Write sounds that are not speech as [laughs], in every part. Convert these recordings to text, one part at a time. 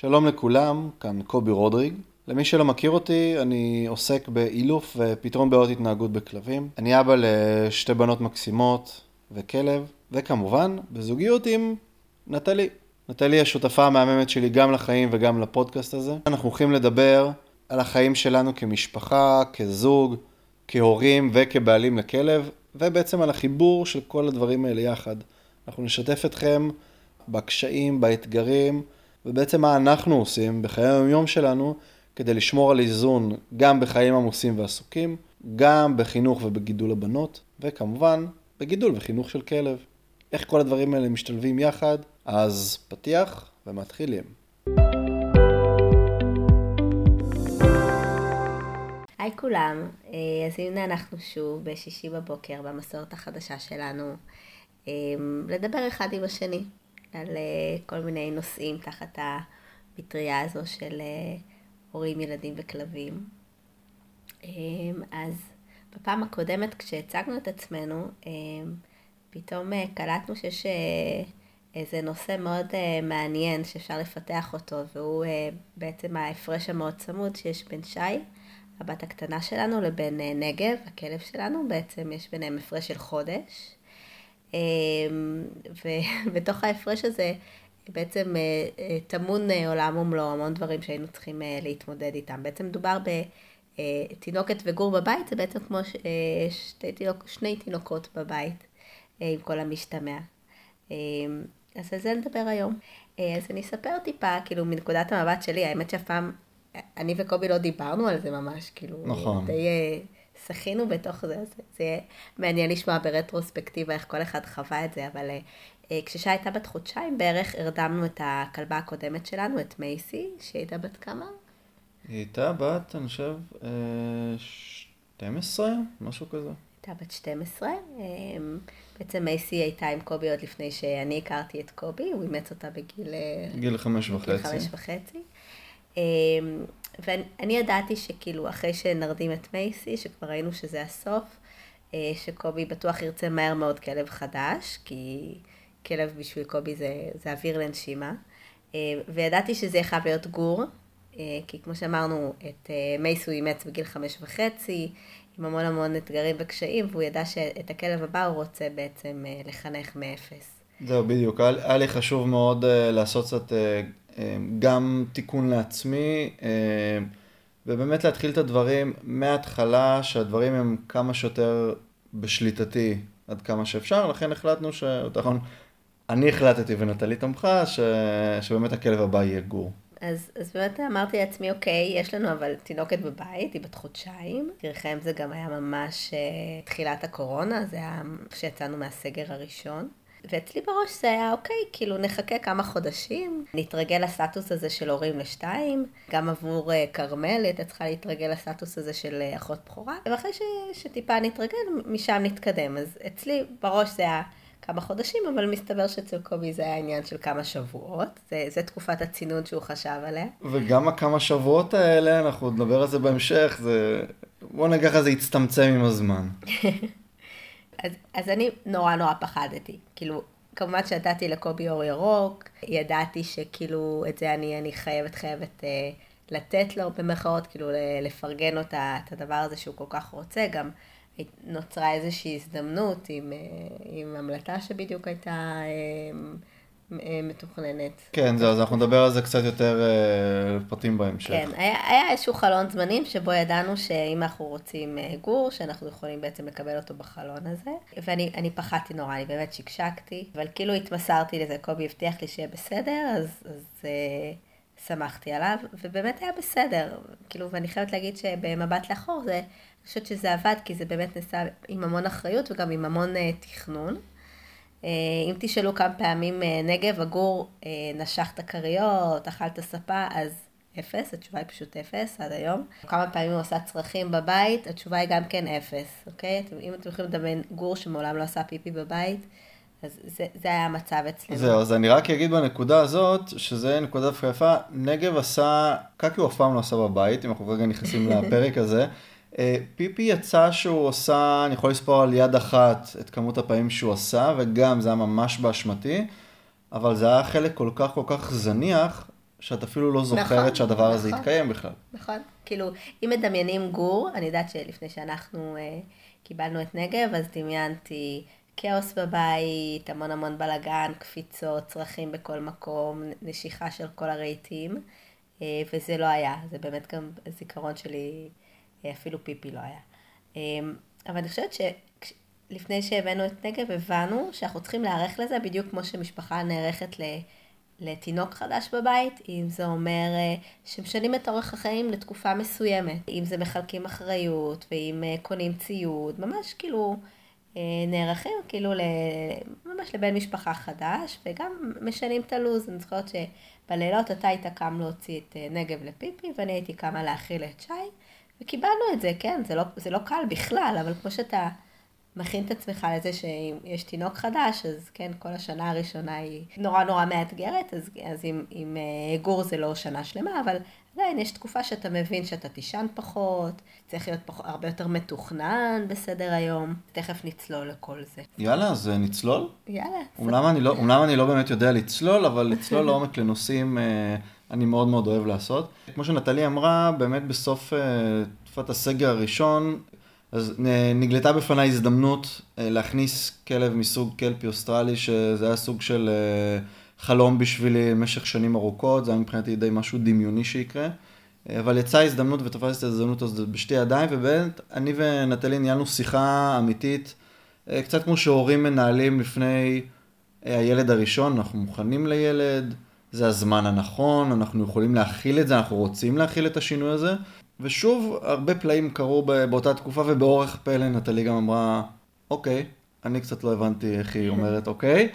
שלום לכולם, כאן קובי רודריג. למי שלא מכיר אותי, אני עוסק באילוף ופתרון בעיות התנהגות בכלבים. אני אבא לשתי בנות מקסימות וכלב, וכמובן, בזוגיות עם נטלי. נטלי השותפה המהממת שלי גם לחיים וגם לפודקאסט הזה. אנחנו הולכים לדבר על החיים שלנו כמשפחה, כזוג, כהורים וכבעלים לכלב, ובעצם על החיבור של כל הדברים האלה יחד. אנחנו נשתף אתכם בקשיים, באתגרים, ובעצם מה אנחנו עושים בחיי היום-יום שלנו כדי לשמור על איזון גם בחיים עמוסים ועסוקים, גם בחינוך ובגידול הבנות, וכמובן בגידול וחינוך של כלב. איך כל הדברים האלה משתלבים יחד? אז פתיח ומתחילים. היי כולם, אה, אז הנה אנחנו שוב בשישי בבוקר במסורת החדשה שלנו, אה, לדבר אחד עם השני על אה, כל מיני נושאים תחת המטריה הזו של הורים, ילדים וכלבים. אז בפעם הקודמת כשהצגנו את עצמנו, פתאום קלטנו שיש איזה נושא מאוד מעניין שאפשר לפתח אותו, והוא בעצם ההפרש המאוד צמוד שיש בין שי הבת הקטנה שלנו לבין אה, נגב, הכלב שלנו, בעצם יש ביניהם הפרש של חודש. אמ, ובתוך [laughs] ההפרש הזה בעצם אה, אה, טמון עולם ומלואו, המון דברים שהיינו צריכים להתמודד איתם. בעצם מדובר בתינוקת וגור בבית, זה בעצם כמו שתי תינוק, שני תינוקות בבית, עם כל המשתמע. אמ, אז על זה נדבר היום. אז אני אספר טיפה, כאילו, מנקודת המבט שלי, האמת שאף פעם אני וקובי לא דיברנו על זה ממש, כאילו, נכון. די אה, שחינו בתוך זה, אז זה יהיה מעניין לשמוע ברטרוספקטיבה איך כל אחד חווה את זה, אבל אה, כששי הייתה בת חודשיים בערך, הרדמנו את הכלבה הקודמת שלנו, את מייסי, שהיא הייתה בת כמה? היא הייתה בת, אני חושב, 12, אה, משהו כזה. הייתה בת 12. בעצם מייסי הייתה עם קובי עוד לפני שאני הכרתי את קובי, הוא אימץ אותה בגיל... גיל חמש וחצי. גיל חמש וחצי. ואני ידעתי שכאילו אחרי שנרדים את מייסי, שכבר ראינו שזה הסוף, אה, שקובי בטוח ירצה מהר מאוד כלב חדש, כי כלב בשביל קובי זה, זה אוויר לנשימה. אה, וידעתי שזה חייב להיות גור, אה, כי כמו שאמרנו, את מייסי הוא אימץ בגיל חמש וחצי, עם המון המון אתגרים וקשיים, והוא ידע שאת הכלב הבא הוא רוצה בעצם לחנך מאפס. זהו, בדיוק. היה לי חשוב מאוד לעשות קצת גם תיקון לעצמי, אמ, ובאמת להתחיל את הדברים מההתחלה, שהדברים הם כמה שיותר בשליטתי עד כמה שאפשר, לכן החלטנו ש... נכון, אני החלטתי ונטלי תמכה, ש... שבאמת הכלב הבא יהיה גור. אז, אז באמת אמרתי לעצמי, אוקיי, יש לנו אבל תינוקת בבית, היא בת חודשיים. תראיכם זה גם היה ממש uh, תחילת הקורונה, זה היה כשיצאנו מהסגר הראשון. ואצלי בראש זה היה, אוקיי, כאילו נחכה כמה חודשים, נתרגל לסטטוס הזה של הורים לשתיים, גם עבור אה, כרמל הייתה צריכה להתרגל לסטטוס הזה של אה, אחות בכורה, ואחרי ש, שטיפה נתרגל, משם נתקדם. אז אצלי בראש זה היה כמה חודשים, אבל מסתבר שאצל קובי זה היה עניין של כמה שבועות. זה, זה תקופת הצינון שהוא חשב עליה. וגם הכמה שבועות האלה, אנחנו נדבר על זה בהמשך, זה... בוא נגיד ככה, זה יצטמצם עם הזמן. [laughs] אז, אז אני נורא נורא פחדתי. כאילו, כמובן שנתתי לקובי אור ירוק, ידעתי שכאילו את זה אני, אני חייבת חייבת אה, לתת לו במרכאות, כאילו לפרגן אותה את הדבר הזה שהוא כל כך רוצה. גם נוצרה איזושהי הזדמנות עם, אה, עם המלטה שבדיוק הייתה... אה, מתוכננת. כן, זהו, אז אנחנו נדבר על זה קצת יותר אה, פרטים בהמשך. כן, היה, היה איזשהו חלון זמנים שבו ידענו שאם אנחנו רוצים אה, גור, שאנחנו יכולים בעצם לקבל אותו בחלון הזה. ואני פחדתי נורא, אני באמת שקשקתי, אבל כאילו התמסרתי לזה, קובי הבטיח לי שיהיה בסדר, אז, אז אה, שמחתי עליו, ובאמת היה בסדר. כאילו, ואני חייבת להגיד שבמבט לאחור, זה, אני חושבת שזה עבד, כי זה באמת נעשה עם המון אחריות וגם עם המון אה, תכנון. אה, אם תשאלו כמה פעמים אה, נגב, הגור אה, נשך את הכריות, אכל את הספה, אז אפס, התשובה היא פשוט אפס עד היום. כמה פעמים הוא עשה צרכים בבית, התשובה היא גם כן אפס, אוקיי? אם אתם יכולים לדמיין גור שמעולם לא עשה פיפי בבית, אז זה, זה היה המצב אצלנו. זהו, אז אני רק אגיד בנקודה הזאת, שזה נקודה דווקא יפה, נגב עשה, קקי הוא אף פעם לא עשה בבית, אם אנחנו רגע נכנסים [laughs] לפרק הזה. אה, פיפי יצא שהוא עושה, אני יכול לספור על יד אחת את כמות הפעמים שהוא עשה, וגם זה היה ממש באשמתי, אבל זה היה חלק כל כך כל כך זניח, שאת אפילו לא זוכרת נכון, שהדבר הזה נכון. יתקיים בכלל. נכון. כאילו, אם מדמיינים גור, אני יודעת שלפני שאנחנו אה, קיבלנו את נגב, אז דמיינתי כאוס בבית, המון המון בלאגן, קפיצות, צרכים בכל מקום, נשיכה של כל הרהיטים, אה, וזה לא היה. זה באמת גם זיכרון שלי, אפילו פיפי לא היה. אה, אבל אני חושבת שלפני שהבאנו את נגב, הבנו שאנחנו צריכים להיערך לזה בדיוק כמו שמשפחה נערכת ל... לתינוק חדש בבית, אם זה אומר אה, שמשנים את אורח החיים לתקופה מסוימת, אם זה מחלקים אחריות, ואם אה, קונים ציוד, ממש כאילו אה, נערכים כאילו. ממש לבן משפחה חדש, וגם משנים את הלו"ז. אני זוכרת שבלילות אתה היית קם להוציא את נגב לפיפי, ואני הייתי קמה להאכיל את שי, וקיבלנו את זה, כן, זה לא, זה לא קל בכלל, אבל כמו שאתה... מכין את עצמך לזה שאם יש תינוק חדש, אז כן, כל השנה הראשונה היא נורא נורא מאתגרת, אז, אז עם, עם uh, גור זה לא שנה שלמה, אבל עדיין יש תקופה שאתה מבין שאתה תישן פחות, צריך להיות פחות, הרבה יותר מתוכנן בסדר היום, תכף נצלול לכל זה. יאללה, אז אה, נצלול? יאללה. אומנם אני, לא, אומנם אני לא באמת יודע לצלול, אבל לצלול לעומק לנושאים אה, אני מאוד מאוד אוהב לעשות. כמו שנטלי אמרה, באמת בסוף תקופת הסגר הראשון, אז נגלתה בפניי הזדמנות אה, להכניס כלב מסוג קלפי אוסטרלי, שזה היה סוג של אה, חלום בשבילי במשך שנים ארוכות, זה היה מבחינתי די משהו דמיוני שיקרה. אה, אבל יצאה הזדמנות ותפסתי את ההזדמנות הזאת בשתי ידיים, ובאמת אני ונטלי ניהלנו שיחה אמיתית, קצת כמו שהורים מנהלים לפני הילד הראשון, אנחנו מוכנים לילד, זה הזמן הנכון, אנחנו יכולים להכיל את זה, אנחנו רוצים להכיל את השינוי הזה. ושוב, הרבה פלאים קרו באותה תקופה, ובאורך פלא נטלי גם אמרה, אוקיי, אני קצת לא הבנתי איך היא אומרת אוקיי,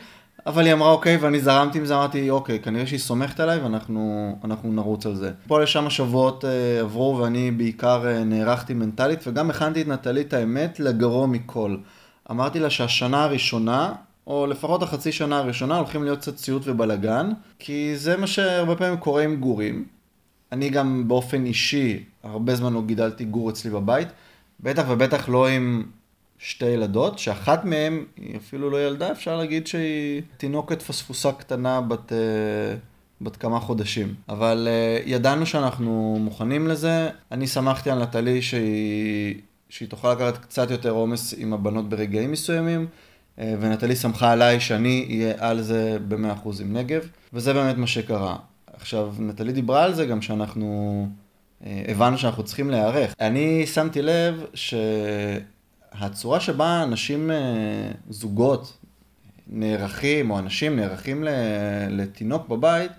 אבל היא אמרה אוקיי, ואני זרמתי עם זה, אמרתי, אוקיי, כנראה שהיא סומכת עליי, ואנחנו נרוץ על זה. פה לשם השבועות אה, עברו, ואני בעיקר אה, נערכתי מנטלית, וגם הכנתי את נטלי את האמת לגרוע מכל. אמרתי לה שהשנה הראשונה, או לפחות החצי שנה הראשונה, הולכים להיות קצת ציוט ובלאגן, כי זה מה שהרבה פעמים קורה עם גורים. אני גם באופן אישי, הרבה זמן לא גידלתי גור אצלי בבית, בטח ובטח לא עם שתי ילדות, שאחת מהן היא אפילו לא ילדה, אפשר להגיד שהיא תינוקת פספוסה קטנה בת, uh, בת כמה חודשים. אבל uh, ידענו שאנחנו מוכנים לזה, אני שמחתי על נטלי שהיא, שהיא תוכל לקחת קצת יותר עומס עם הבנות ברגעים מסוימים. Uh, ונטלי שמחה עליי שאני אהיה על זה ב-100% עם נגב, וזה באמת מה שקרה. עכשיו, נטלי דיברה על זה גם שאנחנו אה, הבנו שאנחנו צריכים להיערך. אני שמתי לב שהצורה שבה אנשים, אה, זוגות, נערכים, או אנשים נערכים לתינוק בבית,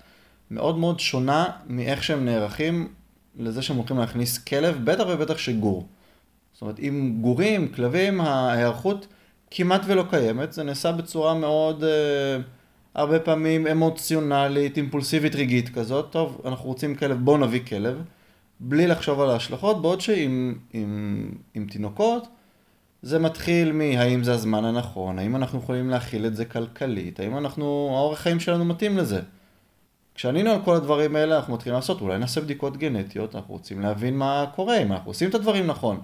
מאוד מאוד שונה מאיך שהם נערכים לזה שהם הולכים להכניס כלב, בטח ובטח שגור. זאת אומרת, עם גורים, כלבים, ההיערכות כמעט ולא קיימת, זה נעשה בצורה מאוד... Uh, הרבה פעמים אמוציונלית, אימפולסיבית רגעית כזאת, טוב, אנחנו רוצים כלב, בואו נביא כלב, בלי לחשוב על ההשלכות, בעוד שעם עם, עם תינוקות, זה מתחיל מהאם זה הזמן הנכון, האם אנחנו יכולים להכיל את זה כלכלית, האם אנחנו, האורח חיים שלנו מתאים לזה. כשענינו על כל הדברים האלה, אנחנו מתחילים לעשות, אולי נעשה בדיקות גנטיות, אנחנו רוצים להבין מה קורה, אם אנחנו עושים את הדברים נכון.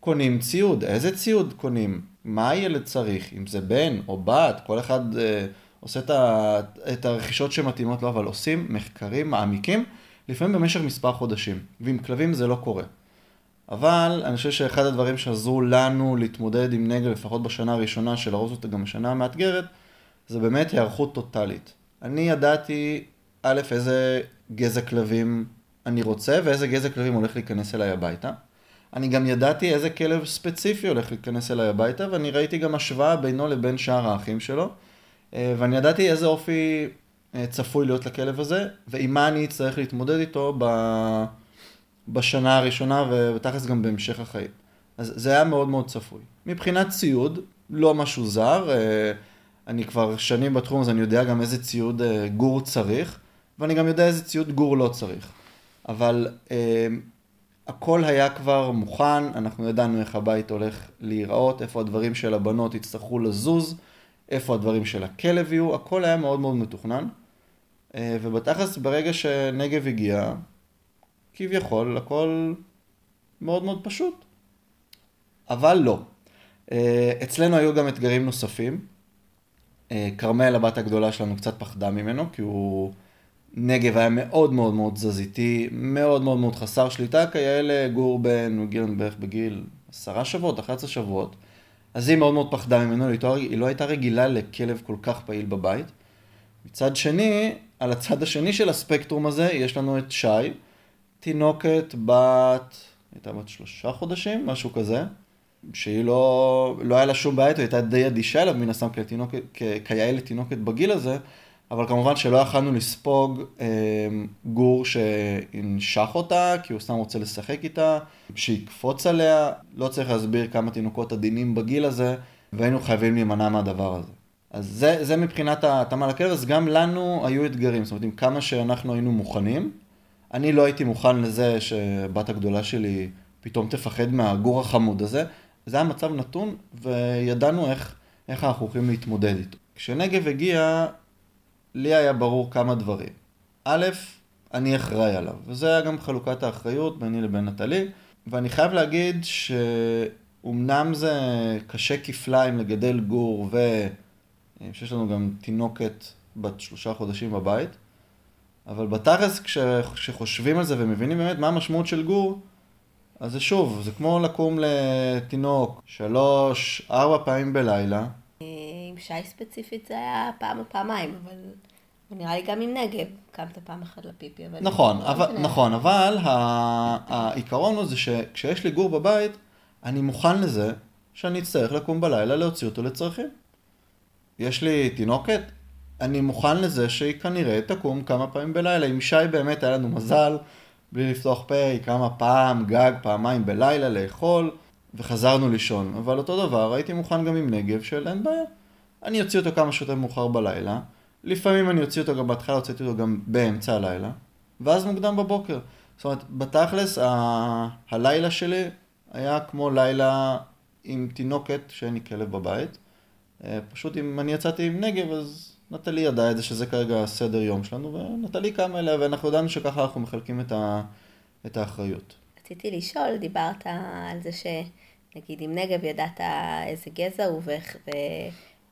קונים ציוד, איזה ציוד קונים, מה הילד צריך, אם זה בן או בת, כל אחד... אה, עושה את, ה, את הרכישות שמתאימות לו, אבל עושים מחקרים מעמיקים, לפעמים במשך מספר חודשים, ועם כלבים זה לא קורה. אבל אני חושב שאחד הדברים שעזרו לנו להתמודד עם נגל, לפחות בשנה הראשונה, שלרוב זאת גם השנה המאתגרת, זה באמת היערכות טוטאלית. אני ידעתי, א', איזה גזע כלבים אני רוצה, ואיזה גזע כלבים הולך להיכנס אליי הביתה. אני גם ידעתי איזה כלב ספציפי הולך להיכנס אליי הביתה, ואני ראיתי גם השוואה בינו לבין שאר האחים שלו. אה, ואני ידעתי איזה אופי אה, צפוי להיות לכלב הזה, ועם מה אני אצטרך להתמודד איתו. בשנה הראשונה ותכלס גם בהמשך החיים. אז זה היה מאוד מאוד צפוי. מבחינת ציוד, לא משהו זר, אה, אני כבר שנים בתחום אז אני יודע גם איזה ציוד גור צריך, ואני גם יודע איזה ציוד גור לא צריך. אבל הכל היה כבר מוכן, אנחנו ידענו איך הבית הולך להיראות, איפה הדברים של הבנות יצטרכו לזוז. איפה הדברים של הכלב יהיו, הכל היה מאוד מאוד מתוכנן. אה, ובתכלס ברגע שנגב הגיע, כביכול הכל מאוד מאוד פשוט. אבל לא. אה, אצלנו היו גם אתגרים נוספים. אה, כרמל, הבת הגדולה שלנו, קצת פחדה ממנו, כי הוא נגב היה מאוד מאוד מאוד תזזיתי, מאוד מאוד מאוד חסר שליטה, כיאה גור בן, הוא הגיע בערך בגיל עשרה שבועות, 11 שבועות. אז היא מאוד מאוד פחדה ממנו, היא לא הייתה רגילה לכלב כל כך פעיל בבית. מצד שני, על הצד השני של הספקטרום הזה, יש לנו את שי, תינוקת בת, הייתה בת שלושה חודשים, משהו כזה, שהיא לא, לא היה לה שום בעיה, היא הייתה די אדישה אליו, מן הסתם כיאה לתינוקת בגיל הזה, אבל כמובן שלא יכלנו לספוג אה, גור שינשך אותה, כי הוא סתם רוצה לשחק איתה, שיקפוץ עליה, לא צריך להסביר כמה תינוקות עדינים בגיל הזה, והיינו חייבים להימנע מהדבר הזה. אז זה, זה מבחינת ההתאמה לכלב, אז גם לנו היו אתגרים, זאת אומרת, עם כמה שאנחנו היינו מוכנים, אני לא הייתי מוכן לזה שבת הגדולה שלי פתאום תפחד מהגור החמוד הזה, זה היה מצב נתון, וידענו איך, איך אנחנו הולכים להתמודד איתו. כשנגב הגיע, לי היה ברור כמה דברים. א', אני אחראי עליו, וזה היה גם חלוקת האחריות ביני לבין נטלי, ואני חייב להגיד שאומנם זה קשה כפליים לגדל גור, ושיש לנו גם תינוקת בת שלושה חודשים בבית, אבל בתכלס כשחושבים על זה ומבינים באמת מה המשמעות של גור, אז זה שוב, זה כמו לקום לתינוק שלוש, ארבע פעמים בלילה, עם שי ספציפית זה היה פעם או פעמיים, אבל נראה לי גם עם נגב קמת פעם אחת לפיפי. אבל נכון, לא אבל, נכון, אבל העיקרון הוא זה שכשיש לי גור בבית, אני מוכן לזה שאני אצטרך לקום בלילה להוציא אותו לצרכים. יש לי תינוקת, אני מוכן לזה שהיא כנראה תקום כמה פעמים בלילה. עם שי באמת היה לנו מזל, בלי לפתוח פה, היא קמה פעם, גג, פעמיים בלילה לאכול. וחזרנו לישון. אבל אותו דבר, הייתי מוכן גם עם נגב של אין בעיה. אני אוציא אותו כמה שיותר מאוחר בלילה, לפעמים אני אוציא אותו גם בהתחלה, הוצאתי אותו גם באמצע הלילה, ואז מוקדם בבוקר. זאת אומרת, בתכלס, ה... הלילה שלי היה כמו לילה עם תינוקת שאין לי כלב בבית. אה, פשוט אם אני יצאתי עם נגב, אז נטלי ידעה את זה שזה כרגע הסדר יום שלנו, ונטלי קמה אליה, ואנחנו ידענו שככה אנחנו מחלקים את, ה... את האחריות. רציתי לשאול, דיברת על זה ש... נגיד עם נגב ידעת איזה גזע הוא ואיך,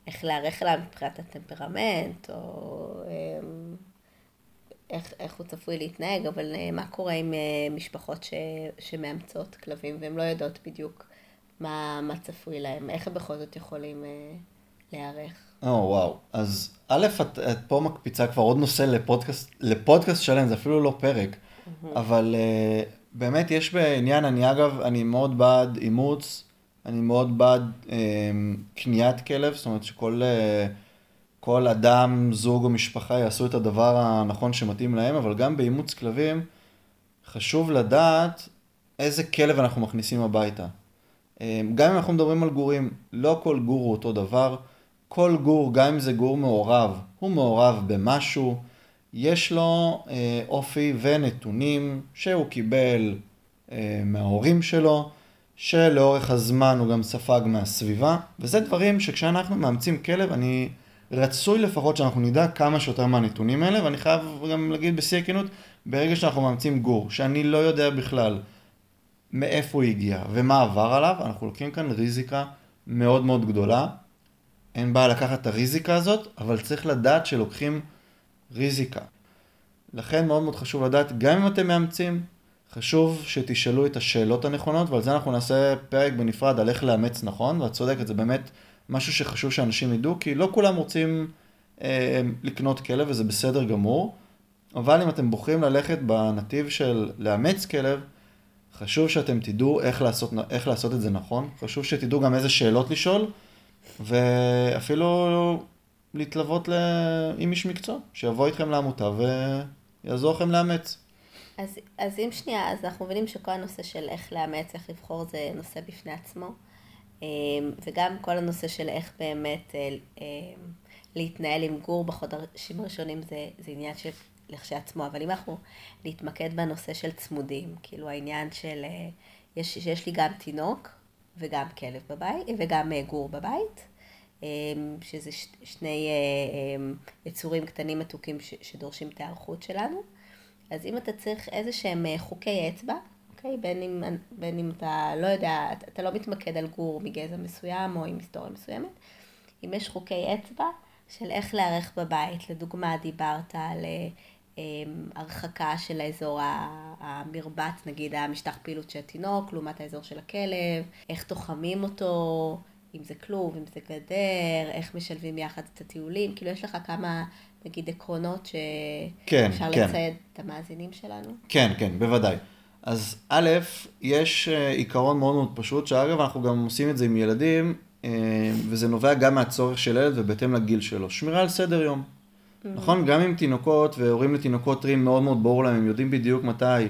ואיך להיערך אליו מבחינת הטמפרמנט, או אמ, איך, איך הוא צפוי להתנהג, אבל אה, מה קורה עם אה, משפחות ש, שמאמצות כלבים והן לא יודעות בדיוק מה, מה צפוי להם, איך הם בכל זאת יכולים אה, להיערך? או oh, וואו, אז א', את, את פה מקפיצה כבר עוד נושא לפודקאסט, לפודקאסט שלם, זה אפילו לא פרק, mm-hmm. אבל uh, באמת יש בעניין, אני אגב, אני מאוד בעד אימוץ, אני מאוד בעד אה, קניית כלב, זאת אומרת שכל אה, כל אדם, זוג או משפחה יעשו את הדבר הנכון שמתאים להם, אבל גם באימוץ כלבים חשוב לדעת איזה כלב אנחנו מכניסים הביתה. אה, גם אם אנחנו מדברים על גורים, לא כל גור הוא אותו דבר. כל גור, גם אם זה גור מעורב, הוא מעורב במשהו. יש לו אה, אופי ונתונים שהוא קיבל אה, מההורים שלו, שלאורך הזמן הוא גם ספג מהסביבה, וזה דברים שכשאנחנו מאמצים כלב, אני רצוי לפחות שאנחנו נדע כמה שיותר מהנתונים האלה, ואני חייב גם להגיד בשיא הכנות, ברגע שאנחנו מאמצים גור, שאני לא יודע בכלל מאיפה הוא הגיע ומה עבר עליו, אנחנו לוקחים כאן ריזיקה מאוד מאוד גדולה. אין בעיה לקחת את הריזיקה הזאת, אבל צריך לדעת שלוקחים ריזיקה. לכן מאוד מאוד חשוב לדעת, גם אם אתם מאמצים, חשוב שתשאלו את השאלות הנכונות, ועל זה אנחנו נעשה פרק בנפרד על איך לאמץ נכון, ואת צודקת, זה באמת משהו שחשוב שאנשים ידעו, כי לא כולם רוצים אה, לקנות כלב, וזה בסדר גמור, אבל אם אתם בוחרים ללכת בנתיב של לאמץ כלב, חשוב שאתם תדעו איך לעשות, איך לעשות את זה נכון, חשוב שתדעו גם איזה שאלות לשאול, ואפילו להתלוות ל... עם איש מקצוע, שיבוא איתכם לעמותה ויעזור לכם לאמץ. אז, אז אם שנייה, אז אנחנו מבינים שכל הנושא של איך לאמץ, איך לבחור, זה נושא בפני עצמו. אמ, וגם כל הנושא של איך באמת אה, אמ, להתנהל עם גור בחודשים הראשונים זה, זה עניין של לכשעצמו, אבל אם אנחנו נתמקד בנושא של צמודים, כאילו העניין של, אה, יש, שיש לי גם תינוק וגם כלב בבית, וגם אה, גור בבית, אמ, שזה שני אה, אמ, יצורים קטנים מתוקים שדורשים את ההיערכות שלנו. אז אם אתה צריך איזה שהם אה, חוקי אצבע, אוקיי? בין אם, בין אם אתה לא יודע, אתה לא מתמקד על גור מגזע מסוים או עם היסטוריה מסוימת, אם יש חוקי אצבע של איך להיערך בבית, לדוגמה דיברת על הרחקה של האזור המרבץ, נגיד המשטח פעילות של התינוק, לעומת האזור של הכלב, איך תוחמים אותו, אם זה כלוב, אם זה גדר, איך משלבים יחד את הטיולים, כאילו יש לך כמה, נגיד, עקרונות כן, שאפשר כן. לצייד את המאזינים שלנו? כן, כן, בוודאי. אז א', יש אה, עיקרון מאוד מאוד פשוט, שאגב, אנחנו גם עושים את זה עם ילדים, אה, וזה נובע גם מהצורך של ילד ובהתאם לגיל שלו. שמירה על סדר יום. נכון? גם עם תינוקות והורים לתינוקות טריים מאוד מאוד ברור להם, הם יודעים בדיוק מתי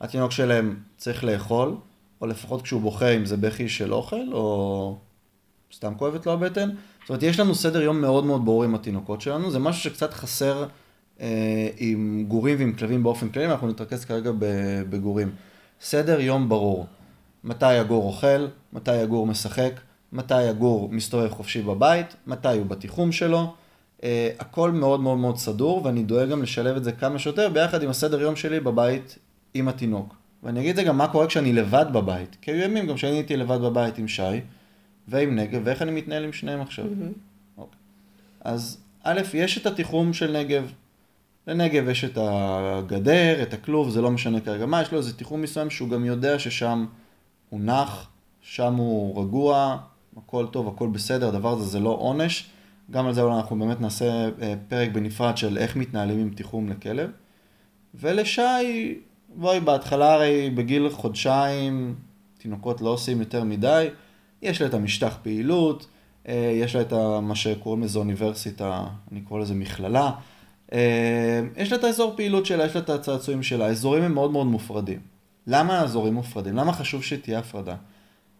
התינוק שלהם צריך לאכול, או לפחות כשהוא בוכה אם זה בכי של אוכל, או סתם כואבת לו הבטן. זאת אומרת, יש לנו סדר יום מאוד מאוד ברור עם התינוקות שלנו, זה משהו שקצת חסר אה, עם גורים ועם כלבים באופן כללי, אנחנו נתרכז כרגע בגורים. סדר יום ברור. מתי הגור אוכל, מתי הגור משחק, מתי הגור מסתובב חופשי בבית, מתי הוא בתיחום שלו. Uh, הכל מאוד מאוד מאוד סדור, ואני דואג גם לשלב את זה כמה שיותר ביחד עם הסדר יום שלי בבית עם התינוק. ואני אגיד את זה גם מה קורה כשאני לבד בבית. כי היו ימים גם שאני הייתי לבד בבית עם שי ועם נגב, ואיך אני מתנהל עם שניהם עכשיו. Mm-hmm. אוקיי. אז א', יש את התיחום של נגב. לנגב יש את הגדר, את הכלוב, זה לא משנה כרגע מה, יש לו איזה תיחום מסוים שהוא גם יודע ששם הוא נח, שם הוא רגוע, הכל טוב, הכל בסדר, הדבר הזה זה לא עונש. גם על זה אולי אנחנו באמת נעשה אה, פרק בנפרד של איך מתנהלים עם תיחום לכלב. ולשי, בואי, בהתחלה הרי בגיל חודשיים, תינוקות לא עושים יותר מדי, יש לה את המשטח פעילות, אה, יש לה את מה שקוראים לזה אוניברסיטה, אני קורא לזה מכללה. אה, יש לה את האזור פעילות שלה, יש לה את הצעצועים שלה, האזורים הם מאוד מאוד מופרדים. למה האזורים מופרדים? למה חשוב שתהיה הפרדה?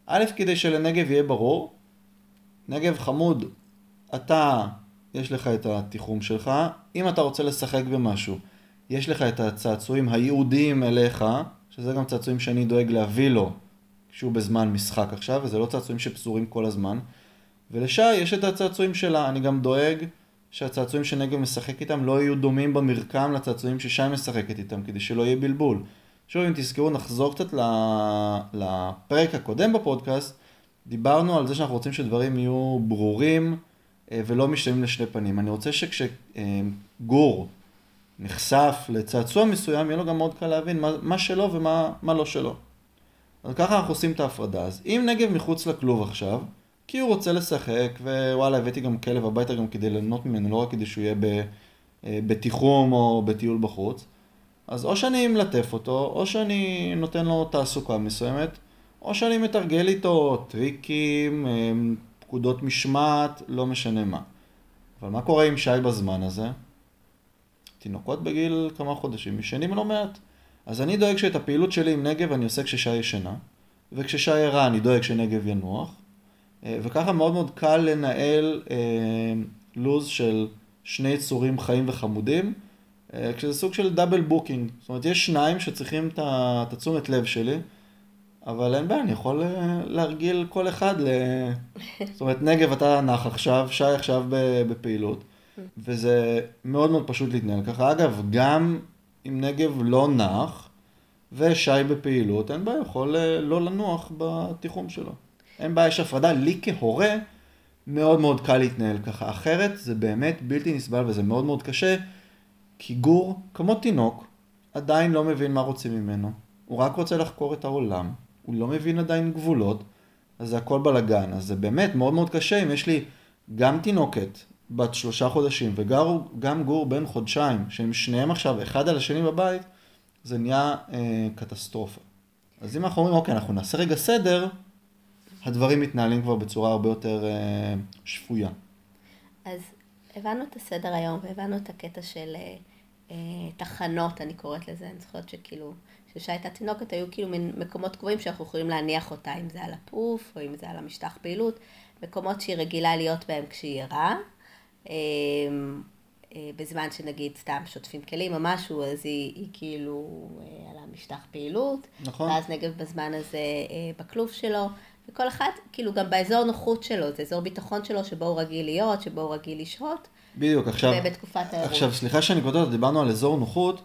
א', כדי שלנגב יהיה ברור, נגב חמוד, אתה, יש לך את התיחום שלך, אם אתה רוצה לשחק במשהו, יש לך את הצעצועים הייעודיים אליך, שזה גם צעצועים שאני דואג להביא לו כשהוא בזמן משחק עכשיו, וזה לא צעצועים שפזורים כל הזמן. ולשי יש את הצעצועים שלה, אני גם דואג שהצעצועים שנגב משחק איתם לא יהיו דומים במרקם לצעצועים ששי משחקת איתם, כדי שלא יהיה בלבול. שוב, אם תזכרו, נחזור קצת לפרק הקודם בפודקאסט, דיברנו על זה שאנחנו רוצים שדברים יהיו ברורים אה, ולא משתנים לשני פנים. אני רוצה שכשגור נחשף לצעצוע מסוים, יהיה לו גם מאוד קל להבין מה, מה שלו ומה מה לא שלו. אז ככה אנחנו עושים את ההפרדה. אז אם נגב מחוץ לכלוב עכשיו, כי הוא רוצה לשחק, ווואלה, הבאתי גם כלב הביתה גם כדי ליהנות ממנו, לא רק כדי שהוא יהיה אה, בתיחום או בטיול בחוץ, אז או שאני מלטף אותו, או שאני נותן לו תעסוקה מסוימת, או שאני מתרגל איתו טריקים, אה, פקודות משמעת, לא משנה מה. אבל מה קורה עם שי בזמן הזה? תינוקות בגיל כמה חודשים ישנים לא מעט. אז אני דואג שאת הפעילות שלי עם נגב אני עושה כששי ישנה, וכששי ערה אני דואג שנגב ינוח, אה, וככה מאוד מאוד קל לנהל אה, לוז של שני יצורים חיים וחמודים, אה, כשזה סוג של double booking. זאת אומרת, יש שניים שצריכים את התשומת לב שלי, אבל אין בעיה, אני יכול אה, להרגיל כל אחד ל... [laughs] זאת אומרת, נגב אתה נח עכשיו, שי עכשיו בפעילות, וזה מאוד מאוד פשוט להתנהל ככה. אגב, גם אם נגב לא נח ושי בפעילות, אין בעיה, יכול אה, לא לנוח בתיחום שלו. אין בעיה, יש הפרדה. לי כהורה מאוד מאוד קל להתנהל ככה. אחרת זה באמת בלתי נסבל וזה מאוד מאוד קשה, כי גור, כמו תינוק, עדיין לא מבין מה רוצים ממנו. הוא רק רוצה לחקור את העולם. הוא לא מבין עדיין גבולות, אז זה הכל בלאגן. אז זה באמת מאוד מאוד קשה אם יש לי גם תינוקת בת שלושה חודשים וגם גור בן חודשיים, שהם שניהם עכשיו אחד על השני בבית, זה נהיה אה, קטסטרופה. אז אם אנחנו אומרים, אוקיי, אנחנו נעשה רגע סדר, הדברים מתנהלים כבר בצורה הרבה יותר אה, שפויה. אז הבנו את הסדר היום והבנו את הקטע של אה, אה תחנות, אני קוראת לזה, אני זוכרת שכאילו... כשהייתה תינוקת היו כאילו מין מקומות קבועים שאנחנו יכולים להניח אותה, אם זה על הפוף או אם זה על המשטח פעילות, מקומות שהיא רגילה להיות בהם כשהיא ערה. אמ, אה, בזמן שנגיד סתם שוטפים כלים או משהו, אז היא, היא כאילו אה, על המשטח פעילות. נכון. ואז נגב בזמן הזה אה, בכלוב שלו. וכל אחד, כאילו גם באזור נוחות שלו, זה אזור ביטחון שלו, שבו הוא רגיל להיות, שבו הוא רגיל לשהות. בדיוק, עכשיו... ובתקופת האירוע. עכשיו, סליחה שאני כותב, דיברנו על אזור נוחות.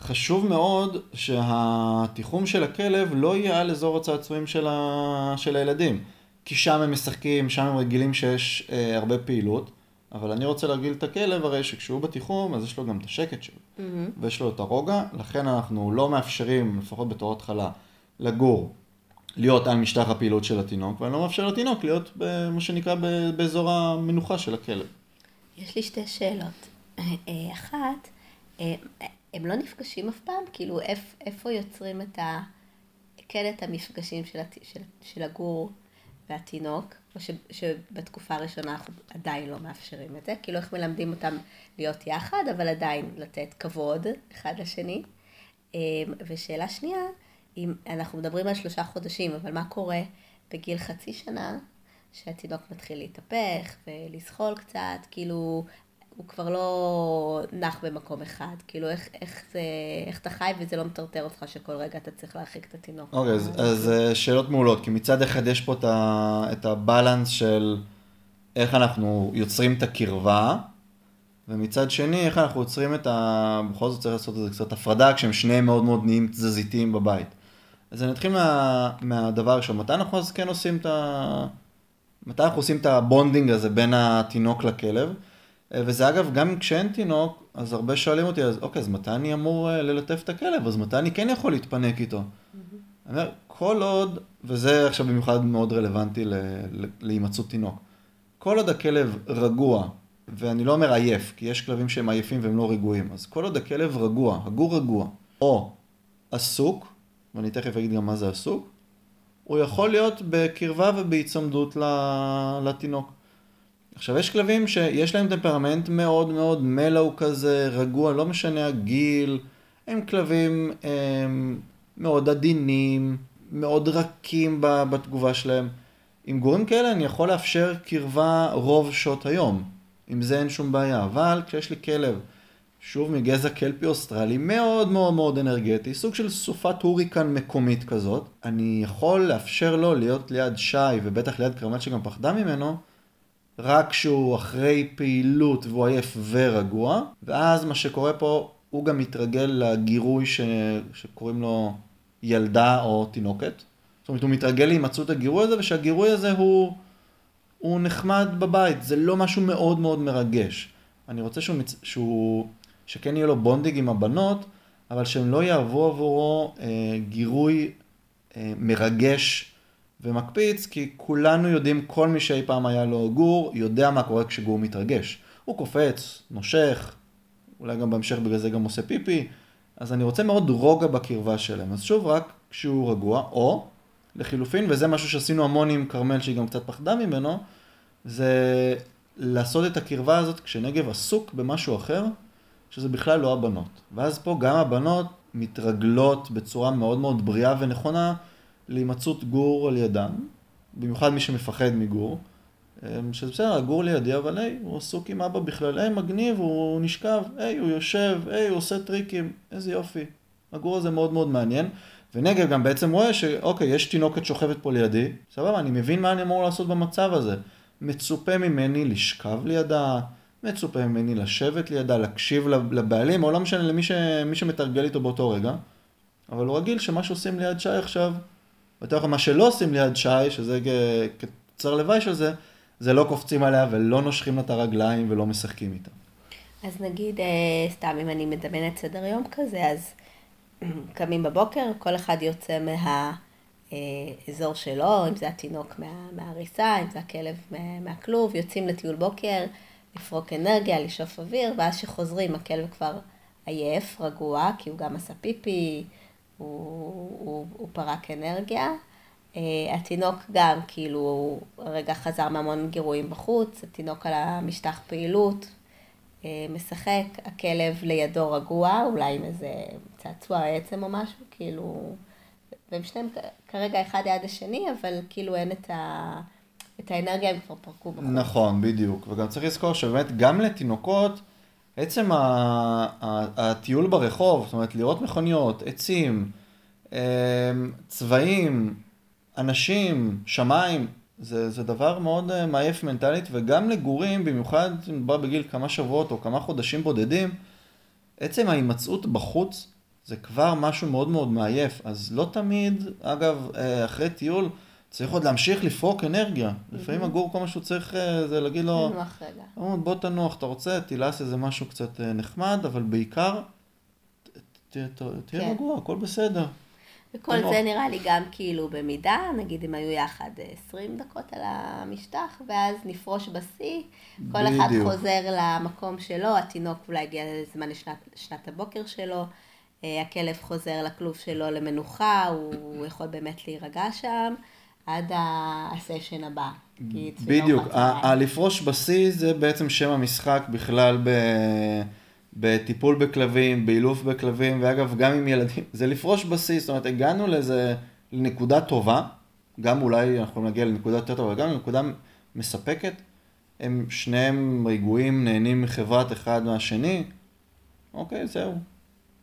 חשוב מאוד שהתיחום של הכלב לא יהיה על אזור הצעצועים של, ה... של הילדים. כי שם הם משחקים, שם הם רגילים שיש אה, הרבה פעילות, אבל אני רוצה להרגיל את הכלב הרי שכשהוא בתיחום, אז יש לו גם את השקט שלו. Mm-hmm. ויש לו את הרוגע, לכן אנחנו לא מאפשרים, לפחות בתור התחלה, לגור, להיות על משטח הפעילות של התינוק, ואני לא מאפשר לתינוק להיות במה שנקרא באזור המנוחה של הכלב. יש לי שתי שאלות. אה, אחת, אה, הם לא נפגשים אף פעם? כאילו, איפה יוצרים את ה... כן את המפגשים של. של, של הגור והתינוק, או ש... שבתקופה הראשונה אנחנו עדיין לא מאפשרים את זה, כאילו איך מלמדים אותם להיות יחד, אבל עדיין לתת כבוד אחד לשני. אמ, ושאלה שנייה, אם אנחנו מדברים על שלושה חודשים, אבל מה קורה בגיל חצי שנה, שהתינוק מתחיל להתהפך ולזחול קצת, כאילו הוא כבר לא נח במקום אחד, כאילו איך, איך, זה, איך אתה חי וזה לא מטרטר אותך שכל רגע אתה צריך להרחיק את התינוק. אוקיי, okay, אז, אז אה, שאלות מעולות, כי מצד אחד יש פה את, ה, את הבלנס של איך אנחנו יוצרים את הקרבה, ומצד שני, איך אנחנו יוצרים את ה... בכל זאת צריך לעשות איזה קצת הפרדה, כשהם שניהם מאוד מאוד נהיים תזזיתיים בבית. אז אני אתחיל מה, מהדבר הראשון, מתי אנחנו אז כן עושים את ה... מתי אנחנו עושים את ה bonding הזה בין התינוק לכלב? אה, וזה אגב, גם כשאין תינוק, אז הרבה שואלים אותי, אז אוקיי, אז מתי אני אמור אה, ללטף את הכלב? אז מתי אני כן יכול להתפנק איתו? אני אומר, כל עוד, וזה עכשיו במיוחד מאוד רלוונטי להימצאות תינוק, כל עוד הכלב רגוע, ואני לא אומר עייף, כי יש כלבים שהם עייפים והם לא רגועים, אז כל עוד הכלב רגוע, הגור רגוע, או עסוק, ואני תכף אגיד גם מה זה עסוק, הוא יכול להיות בקרבה ובהיצמדות לתינוק. עכשיו, יש כלבים שיש להם טמפרמנט מאוד מאוד מלו כזה, רגוע, לא משנה הגיל, הם כלבים הם, מאוד עדינים, מאוד רכים בתגובה שלהם. עם גורים כאלה אני יכול לאפשר קרבה רוב שעות היום, עם זה אין שום בעיה, אבל כשיש לי כלב, שוב מגזע קלפי אוסטרלי, מאוד מאוד מאוד אנרגטי, סוג של סופת הוריקן מקומית כזאת, אני יכול לאפשר לו להיות ליד שי, ובטח ליד כרמל שגם פחדה ממנו, רק כשהוא אחרי פעילות והוא עייף ורגוע, ואז מה שקורה פה, הוא גם מתרגל לגירוי ש... שקוראים לו ילדה או תינוקת. זאת אומרת, הוא מתרגל להימצאות הגירוי הזה, ושהגירוי הזה הוא, הוא נחמד בבית, זה לא משהו מאוד מאוד מרגש. אני רוצה שהוא, שהוא... שכן יהיה לו bonding עם הבנות, אבל שהם לא יהוו עבורו אה, גירוי אה, מרגש ומקפיץ, כי כולנו יודעים, כל מי שאי פעם היה לו גור, יודע מה קורה כשגור מתרגש. הוא קופץ, נושך, אולי גם בהמשך בגלל זה גם עושה פיפי, אז אני רוצה מאוד רוגע בקרבה שלהם. אז שוב, רק כשהוא רגוע, או לחילופין, וזה משהו שעשינו המון עם כרמל, שהיא גם קצת פחדה ממנו, זה לעשות את הקרבה הזאת כשנגב עסוק במשהו אחר, שזה בכלל לא הבנות. ואז פה גם הבנות מתרגלות בצורה מאוד מאוד בריאה ונכונה להימצאות גור על ידם, במיוחד מי שמפחד מגור, אמ, שזה בסדר, הגור לידי, אבל היי, הוא עסוק עם אבא בכלל, היי, מגניב, הוא נשכב, היי, הוא יושב, היי, הוא עושה טריקים, איזה יופי. הגור הזה מאוד מאוד מעניין. ונגב גם בעצם רואה שאוקיי, יש תינוקת שוכבת פה לידי, סבבה, אני מבין מה אני אמור לעשות במצב הזה. מצופה ממני לשכב לידה, מצופה ממני לשבת לידה, להקשיב לבעלים, או לא משנה למי ש... שמתרגל איתו באותו רגע, אבל הוא רגיל שמה שעושים ליד שי עכשיו, בטח מה שלא עושים ליד שי, שזה כצר לוואי של זה, זה לא קופצים עליה ולא נושכים לה את הרגליים ולא משחקים איתה. אז נגיד, אה, סתם אם אני מדמיינת סדר יום כזה, אז [clears throat] קמים בבוקר, כל אחד יוצא מהאזור שלו, אם זה התינוק מה, מהריסה, אם זה הכלב מה, מהכלוב, יוצאים לטיול בוקר, לפרוק אנרגיה, לשאוף אוויר, ואז כשחוזרים הכלב כבר עייף, רגוע, כי הוא גם עשה פיפי, הוא, הוא, הוא פרק אנרגיה. Uh, התינוק גם, כאילו, הוא רגע חזר מהמון גירויים בחוץ, התינוק על המשטח פעילות, uh, משחק, הכלב לידו רגוע, אולי עם איזה צעצוע עצם או משהו, כאילו, והם שניהם כרגע אחד ליד השני, אבל כאילו אין את, ה, את האנרגיה, הם כבר פרקו בחוץ. נכון, בדיוק, וגם צריך לזכור שבאמת גם לתינוקות, עצם הטיול ברחוב, זאת אומרת, לראות מכוניות, עצים, אמ, צבעים, אנשים, שמיים, זה, זה דבר מאוד אה, מעייף מנטלית, וגם לגורים, במיוחד אם מדובר בגיל כמה שבועות או כמה חודשים בודדים, עצם ההימצאות בחוץ זה כבר משהו מאוד מאוד מעייף. אז לא תמיד, אגב, אה, אחרי טיול, צריך עוד להמשיך לפרוק אנרגיה. לפעמים הגור, כל מה שהוא צריך אה, זה להגיד לו, תנוח רגע. "או, בוא תנוח, אתה רוצה, תלעס איזה משהו קצת אה, נחמד, אבל בעיקר, תהיה כן. רגוע, הכל בסדר. וכל. זה נראה לי גם כאילו במידה, נגיד אם היו יחד אה, 20 דקות על המשטח, ואז נפרוש בשיא, כל אחד. חוזר למקום שלו, התינוק אולי הגיע לזמן לשנת, שנת הבוקר שלו, אה, הכלב חוזר לכלוב שלו למנוחה, הוא יכול באמת להירגע שם, עד הסשן הבא. צביון בדיוק, הלפרוש בשיא זה בעצם שם המשחק בכלל ב... בטיפול בכלבים, באילוף בכלבים, ואגב, גם עם ילדים, [laughs] זה לפרוש בשיא, זאת אומרת, הגענו לאיזה, לנקודה טובה, גם אולי אנחנו נגיע לנקודה יותר טובה, גם לנקודה מספקת, הם שניהם רגועים, נהנים מחברת אחד מהשני, אוקיי, זהו.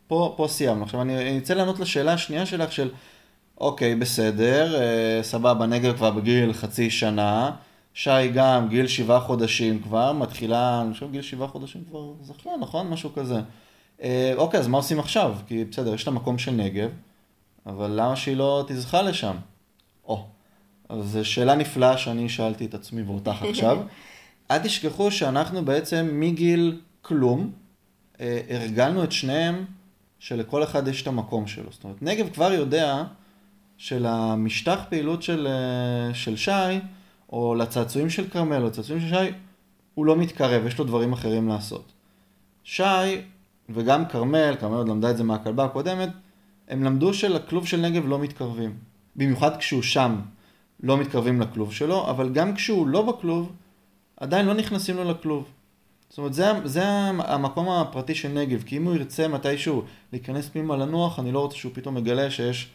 פה, פה סיימנו. עכשיו אני אני רוצה לענות לשאלה השנייה שלך של, אוקיי, בסדר, אה, סבבה, נגב כבר בגיל חצי שנה, שי גם גיל שבעה חודשים כבר, מתחילה, אני חושב גיל שבעה חודשים כבר זכלה, נכון? משהו כזה. אה, אוקיי, אז מה עושים עכשיו? כי בסדר, יש לה מקום של נגב, אבל למה שהיא לא תזכה לשם? או, אז זו שאלה נפלאה שאני שאלתי את עצמי ואותך [laughs] עכשיו. אל תשכחו שאנחנו בעצם מגיל כלום, אה, הרגלנו את שניהם שלכל אחד יש את המקום שלו. זאת אומרת, נגב כבר יודע שלמשטח פעילות של, אה, של שי, או לצעצועים של כרמל, או לצעצועים של שי, הוא לא מתקרב, יש לו דברים אחרים לעשות. שי, וגם כרמל, כרמל עוד למדה את זה מהכלבה הקודמת, הם למדו שלכלוב של נגב לא מתקרבים. במיוחד כשהוא שם, לא מתקרבים לכלוב שלו, אבל גם כשהוא לא בכלוב, עדיין לא נכנסים לו לכלוב. זאת אומרת, זה, זה המקום הפרטי של נגב, כי אם הוא ירצה מתישהו להיכנס פנימה לנוח, אני לא רוצה שהוא פתאום מגלה שיש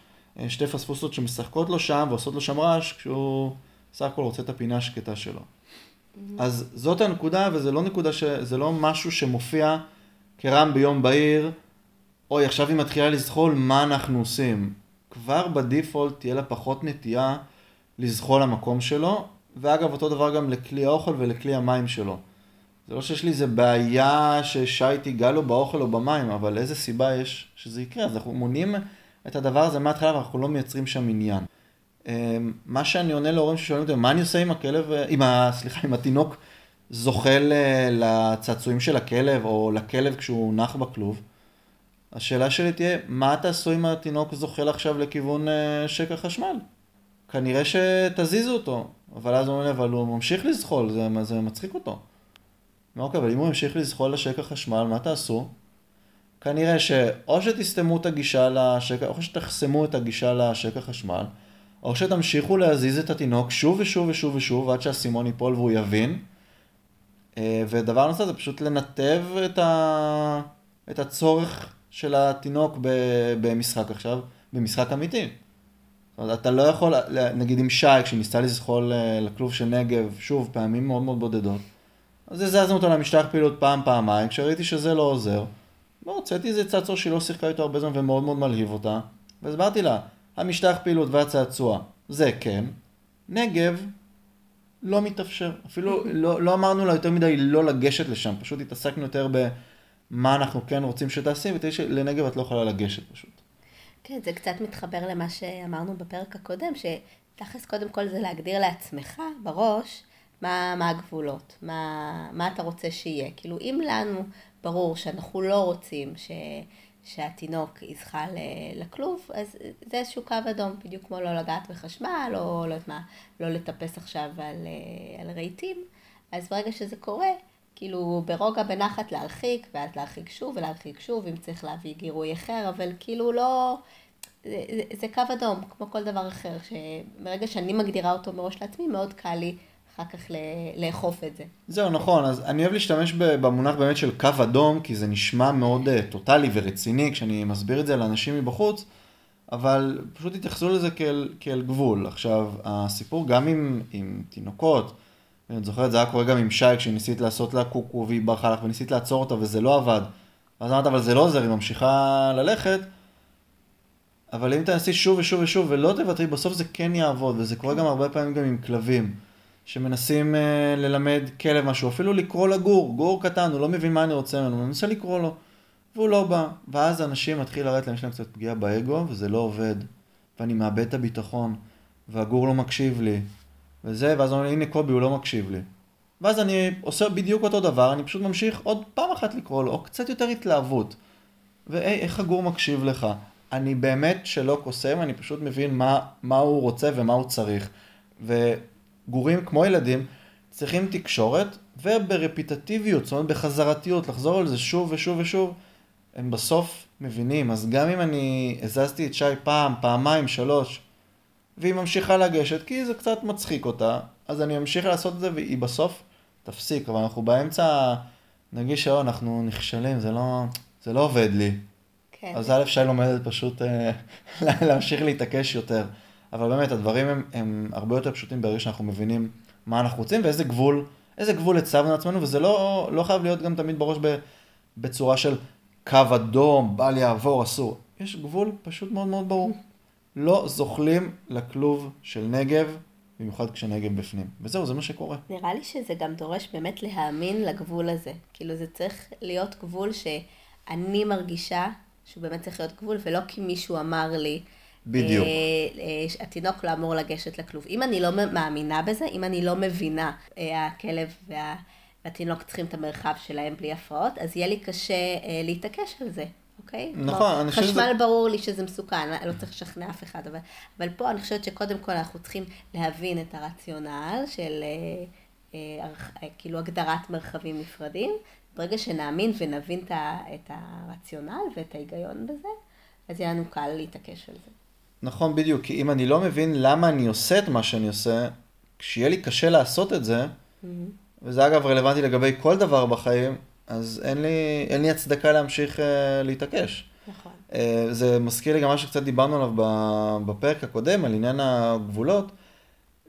שתי פספוסות שמשחקות לו שם ועושות לו שם רעש, כשהוא סך הכל רוצה את הפינה השקטה שלו. אז זאת הנקודה, וזה לא נקודה ש... זה לא משהו שמופיע כרם ביום בהיר, אוי, עכשיו היא מתחילה לזחול, מה אנחנו עושים? כבר בדיפולט תהיה לה פחות נטייה לזחול למקום שלו, ואגב, אותו דבר גם לכלי האוכל ולכלי המים שלו. זה לא שיש לי איזה בעיה ששי תיגע לו באוכל או במים, אבל איזה סיבה יש שזה יקרה? אז אנחנו מונעים את הדבר הזה מההתחלה ואנחנו לא מייצרים שם עניין. אמ, מה שאני עונה להורים ששואלים אותי, מה אני עושה עם הכלב, עם ה... סליחה, עם התינוק זוחל אה, לצעצועים של הכלב או לכלב כשהוא נח בכלוב? השאלה שלי תהיה, מה תעשו אם התינוק זוחל עכשיו לכיוון אה, שקע חשמל? כנראה שתזיזו אותו, אבל אז אומרים לי, אבל הוא ממשיך לזחול, זה, זה מצחיק אותו. אוקיי, אבל אם הוא ימשיך לזחול לשקע חשמל, מה תעשו? כנראה שאו שתסתמו את הגישה לשקע, או שתחסמו את הגישה לשקע חשמל, או שתמשיכו להזיז את התינוק שוב ושוב ושוב ושוב עד שהאסימון ייפול והוא יבין. אה, ודבר נוסף זה פשוט לנתב את, ה... את הצורך של התינוק ב... במשחק עכשיו, במשחק אמיתי. זאת אומרת, אתה לא יכול, נגיד עם שי, כשהיא ניסתה לזחול אה, לכלוב של נגב, שוב, פעמים מאוד מאוד בודדות, אז הזזנו אותו למשטח פעילות פעם, פעמיים, כשראיתי שזה לא עוזר, לא, הוצאתי איזה צעצוע שהיא לא שיחקה איתו הרבה זמן ומאוד מאוד מלהיב אותה, והסברתי לה, המשטח פעילות והצעצוע, זה כן, נגב, לא מתאפשר. אפילו [laughs] לא, לא אמרנו לה יותר מדי לא לגשת לשם, פשוט התעסקנו יותר במה אנחנו כן רוצים שתעשי, ותראי שלנגב את לא יכולה לגשת פשוט. כן, זה קצת מתחבר למה שאמרנו בפרק הקודם, שתכלס קודם כל זה להגדיר לעצמך בראש מה, מה הגבולות, מה, מה אתה רוצה שיהיה. כאילו, אם לנו ברור שאנחנו לא רוצים ש, שהתינוק יזחל לכלוב, אז זה איזשהו קו אדום, בדיוק כמו לא לגעת בחשמל, או לא יודעת מה, לא לטפס עכשיו על, על רהיטים. אז ברגע שזה קורה, כאילו ברוגע בנחת להרחיק, ואז להרחיק שוב ולהרחיק שוב, אם צריך להביא גירוי אחר, אבל כאילו לא... זה, זה, זה קו אדום, כמו כל דבר אחר, שברגע שאני מגדירה אותו מראש לעצמי, מאוד קל לי אחר כך לאכוף את זה. זהו, נכון, אז אני אוהב להשתמש במונח באמת של קו אדום, כי זה נשמע מאוד uh, טוטאלי ורציני כשאני מסביר את זה לאנשים מבחוץ, אבל פשוט התייחסו לזה כאל, כאל גבול. עכשיו, הסיפור גם עם, עם תינוקות, אני זוכר, זה היה קורה גם עם שי, כשניסית לעשות לה קוקו והיא ברחה לך וניסית לעצור אותה וזה לא עבד. ואז אמרת, אבל זה לא עוזר, היא ממשיכה ללכת. אבל אם תנסי שוב ושוב ושוב ולא תוותרי, בסוף זה כן יעבוד, וזה קורה גם הרבה פעמים גם עם כלבים, שמנסים אה, ללמד כלב משהו, אפילו לקרוא לגור, גור קטן, הוא לא מבין מה אני רוצה ממנו, הוא מנסה לקרוא לו, והוא לא בא. ואז אנשים מתחיל לרדת להם, יש להם קצת פגיעה באגו, וזה לא עובד, ואני מאבד את הביטחון. והגור לא מקשיב לי, וזה, ואז אומרים, הנה קובי, הוא לא מקשיב לי. ואז אני עושה בדיוק אותו דבר, אני פשוט ממשיך עוד פעם אחת לקרוא לו, או קצת יותר התלהבות. והי, איך הגור מקשיב לך? אני באמת שלא קוסם, אני פשוט מבין מה, מה הוא רוצה ומה הוא צריך. וגורים, כמו ילדים, צריכים תקשורת, וברפיטטיביות, זאת אומרת בחזרתיות, לחזור על זה שוב ושוב ושוב, הם בסוף מבינים. אז גם אם אני הזזתי את שי פעם, פעמיים, שלוש, והיא ממשיכה לגשת, כי זה קצת מצחיק אותה, אז אני אמשיך לעשות את זה, והיא בסוף תפסיק. אבל אנחנו באמצע, נגיש שהיום אנחנו נכשלים, זה לא, זה לא עובד לי. כן. אז א', שי לומדת פשוט אה, [laughs] להמשיך להתעקש יותר. אבל באמת, הדברים הם, הם הרבה יותר פשוטים ברגע שאנחנו מבינים מה אנחנו רוצים ואיזה גבול, איזה גבול הצבנו לעצמנו, וזה לא, לא חייב להיות גם תמיד בראש ב, בצורה של קו אדום, בל יעבור, אסור. יש גבול פשוט מאוד מאוד ברור. לא זוחלים לכלוב של נגב, במיוחד כשנגב בפנים. וזהו, זה מה שקורה. נראה לי שזה גם דורש באמת להאמין לגבול הזה. כאילו זה צריך להיות גבול שאני מרגישה שהוא באמת צריך להיות גבול, ולא כי מישהו אמר לי. בדיוק. אה, אה, התינוק לא אמור לגשת לכלוב. אם אני לא מאמינה בזה, אם אני לא מבינה, אה, הכלב וה, והתינוק צריכים את המרחב שלהם בלי הפרעות, אז יהיה לי קשה אה, להתעקש על זה. אוקיי? נכון, אני חושבת שזה... חשמל ברור לי שזה מסוכן, לא צריך לשכנע אף אחד, אבל, אבל פה אני חושבת שקודם כל אנחנו צריכים להבין את הרציונל של אה, אה, אה, כאילו הגדרת מרחבים נפרדים. ברגע שנאמין ונבין את הרציונל ואת ההיגיון בזה, אז יהיה לנו קל להתעקש על זה. נכון, בדיוק, כי אם אני לא מבין למה אני עושה את מה שאני עושה, כשיהיה לי קשה לעשות את זה, mm-hmm. וזה אגב רלוונטי לגבי כל דבר בחיים, אז אין לי, אין לי הצדקה להמשיך uh, להתעקש. נכון. Uh, זה מזכיר לי גם מה שקצת דיברנו עליו בפרק הקודם, על עניין הגבולות.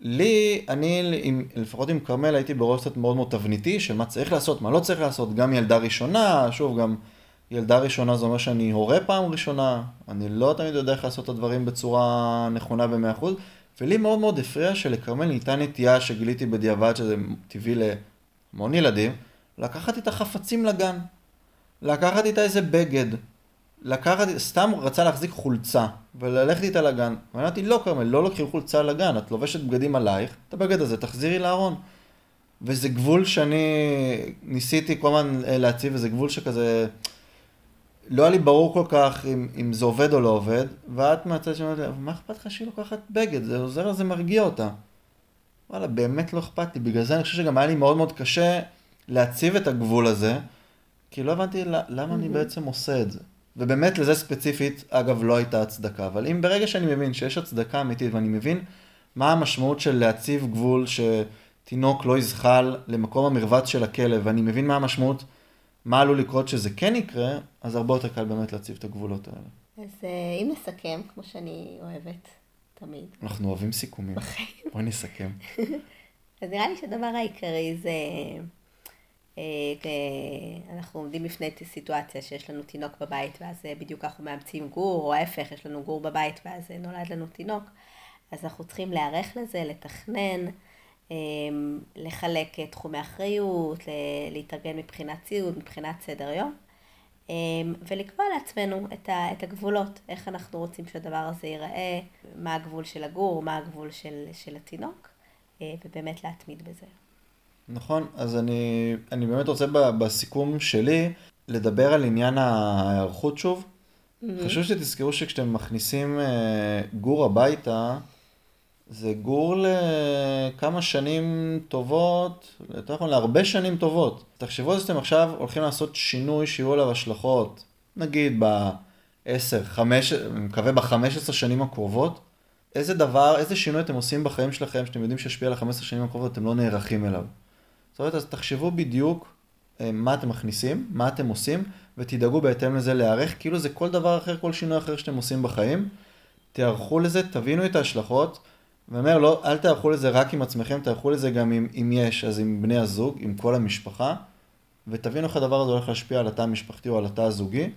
לי, אני, עם, לפחות עם כרמל, הייתי בראש קצת מאוד מאוד תבניתי, של מה צריך לעשות, מה לא צריך לעשות, גם ילדה ראשונה, שוב, גם ילדה ראשונה זה אומר שאני הורה פעם ראשונה, אני לא תמיד יודע איך לעשות את הדברים בצורה נכונה ב-100%, ולי מאוד מאוד הפריע שלכרמל ניתן נטייה שגיליתי בדיעבד, שזה טבעי להמון ילדים, לקחת איתה חפצים לגן, לקחת איתה איזה בגד, לקחת, סתם רצה להחזיק חולצה וללכת איתה לגן. ואמרתי, לא כרמל, לא לוקחים חולצה לגן, את לובשת בגדים עלייך, את הבגד הזה תחזירי לארון. וזה גבול שאני ניסיתי כל הזמן אה, להציב, וזה גבול שכזה, לא היה לי ברור כל כך אם, אם זה עובד או לא עובד, ואת מהצד שאומרת לי, מה אכפת לך שהיא לוקחת בגד? זה עוזר, זה מרגיע אותה. וואלה, באמת לא אכפת לי. בגלל זה אני חושב שגם היה לי מאוד מאוד קשה להציב את הגבול הזה, כי לא הבנתי למה אני בעצם עושה את זה. ובאמת לזה ספציפית, אגב, לא הייתה הצדקה. אבל אם ברגע שאני מבין שיש הצדקה אמיתית ואני מבין מה המשמעות של להציב גבול שתינוק לא יזחל למקום המרבץ של הכלב, ואני מבין מה המשמעות, מה עלול לקרות שזה כן יקרה, אז הרבה יותר קל באמת להציב את הגבולות האלה. אז אה, אם נסכם, כמו שאני אוהבת תמיד. אנחנו אוהבים סיכומים. בחיים. בואי נסכם. [laughs] אז נראה לי שהדבר העיקרי זה... אה, אנחנו עומדים בפני סיטואציה שיש לנו תינוק בבית ואז אה, בדיוק אנחנו מאמצים גור, או ההפך, יש לנו גור בבית ואז אה, נולד לנו תינוק, אז אנחנו צריכים להיערך לזה, לתכנן, לחלק תחומי אחריות, להתארגן מבחינת ציוד, מבחינת סדר יום, ולקבוע לעצמנו את הגבולות, איך אנחנו רוצים שהדבר הזה ייראה, מה הגבול של הגור, מה הגבול של, של התינוק, ובאמת להתמיד בזה. נכון, אז אני, אני באמת רוצה בסיכום שלי לדבר על עניין ההיערכות שוב. Mm-hmm. חשוב שתזכרו שכשאתם מכניסים אה, גור הביתה, זה גור לכמה שנים טובות, יותר נכון להרבה שנים טובות. תחשבו שאתם עכשיו הולכים לעשות שינוי שיהיו עליו השלכות, נגיד ב-10, 5, אני מקווה ב-15 שנים הקרובות. איזה דבר, איזה שינוי אתם עושים בחיים שלכם שאתם יודעים שישפיע על ה-15 שנים הקרובות, אתם לא נערכים אליו. זאת אומרת, אז תחשבו בדיוק אה, מה אתם מכניסים, מה אתם עושים, ותדאגו בהתאם לזה להיערך, כאילו זה כל דבר אחר, כל שינוי אחר שאתם עושים בחיים. תיערכו לזה, תבינו את ההשלכות, ואומר, לא, אל תיערכו לזה רק עם עצמכם, תיערכו לזה גם אם, אם יש, אז עם בני הזוג, עם כל המשפחה, ותבינו איך הדבר הזה הולך להשפיע על התא המשפחתי או על התא הזוגי,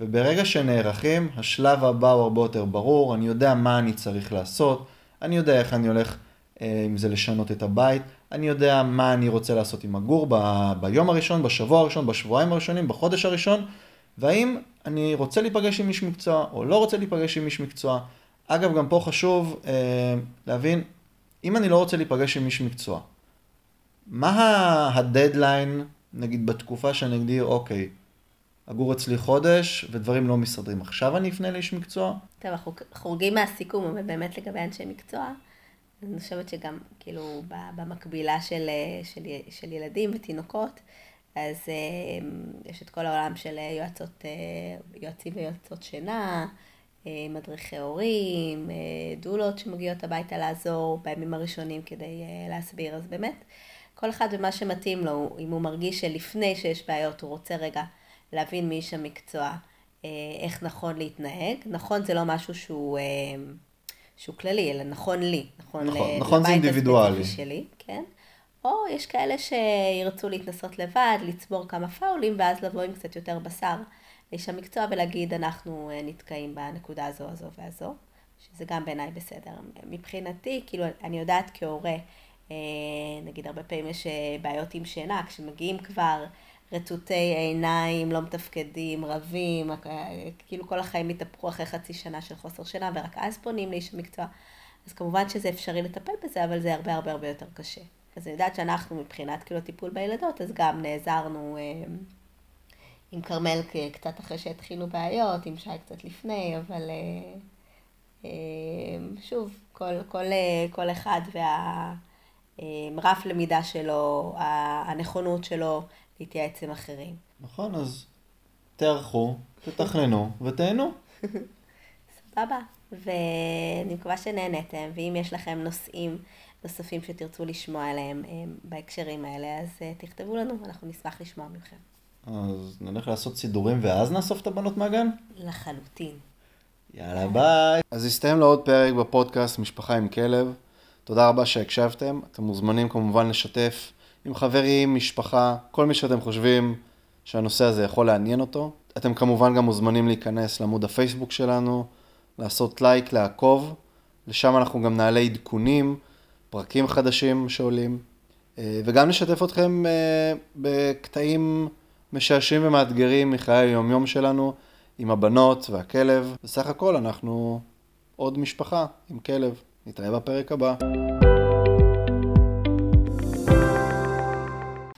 וברגע שנערכים, השלב הבא הוא הרבה יותר ברור, אני יודע מה אני צריך לעשות, אני יודע איך אני הולך, אה, אם זה לשנות את הבית, אני יודע מה אני רוצה לעשות עם הגור ב- ביום הראשון, בשבוע הראשון, בשבועיים הראשונים, בחודש הראשון, והאם אני רוצה להיפגש עם איש מקצוע או לא רוצה להיפגש עם איש מקצוע. אגב, גם פה חשוב אה, להבין, אם אני לא רוצה להיפגש עם איש מקצוע, מה הדדליין, נגיד בתקופה שאני אגדיר, אוקיי, אגור אצלי חודש ודברים לא מסתדרים, עכשיו אני אפנה לאיש מקצוע? טוב, אנחנו חורגים מהסיכום, אבל באמת לגבי אנשי מקצוע, אני חושבת שגם, כאילו, במקבילה של, של, של ילדים ותינוקות, אז אה, יש את כל העולם של יועצות, אה, יועצים ויועצות שינה, אה, מדריכי הורים, דולות שמגיעות הביתה לעזור בימים הראשונים כדי להסביר. אז באמת, כל אחד ומה שמתאים לו, אם הוא מרגיש שלפני שיש בעיות הוא רוצה רגע להבין מאיש המקצוע איך נכון להתנהג. נכון זה לא משהו שהוא, שהוא כללי, אלא נכון לי, נכון, נכון, נכון זה אינדיבידואלי. שלי, כן. או יש כאלה שירצו להתנסות לבד, לצבור כמה פאולים, ואז לבוא עם קצת יותר בשר לאיש המקצוע ולהגיד, אנחנו אה, נתקעים בנקודה הזו, הזו והזו, שזה גם בעיניי בסדר. מבחינתי, כאילו, אני יודעת כהורה, אה, נגיד הרבה פעמים יש אה, בעיות עם שינה, כשמגיעים כבר רטוטי עיניים, לא מתפקדים, רבים, כאילו כל החיים התהפכו אחרי חצי שנה של חוסר שינה, ורק אז פונים לאיש המקצוע. אז כמובן שזה אפשרי לטפל בזה, אבל זה הרבה הרבה הרבה יותר קשה. אז אני יודעת שאנחנו מבחינת כאילו טיפול בילדות, אז גם נעזרנו אה, עם כרמל קצת אחרי שהתחילו בעיות, עם שי קצת לפני, אבל אה, אה, שוב, כל, כל, כל אחד והרף למידה שלו, הנכונות שלו להתייעץ עם אחרים. נכון, אז תערכו, תתכננו ותהנו. סבבה, ואני מקווה שנהנתם, ואם יש לכם נושאים נוספים שתרצו לשמוע עליהם אה, בהקשרים האלה, אז אה, תכתבו לנו, אנחנו נשמח לשמוע מכם. אז נלך לעשות סידורים ואז נאסוף את הבנות מהגן? לחלוטין. יאללה ביי. אז הסתיים לעוד פרק בפודקאסט משפחה עם כלב. תודה רבה שהקשבתם. אתם מוזמנים כמובן לשתף עם חברים, משפחה, כל מי שאתם חושבים שהנושא הזה יכול לעניין אותו. אתם כמובן גם מוזמנים להיכנס לעמוד הפייסבוק שלנו, לעשות לייק, לעקוב. לשם אנחנו גם נעלה עדכונים פרקים חדשים שעולים, אה, וגם נשתף אתכם אה, בקטעים משעשעים ומאתגרים מחיי היומיום שלנו עם הבנות והכלב. בסך הכל אנחנו עוד משפחה עם כלב. נתראה בפרק הבא.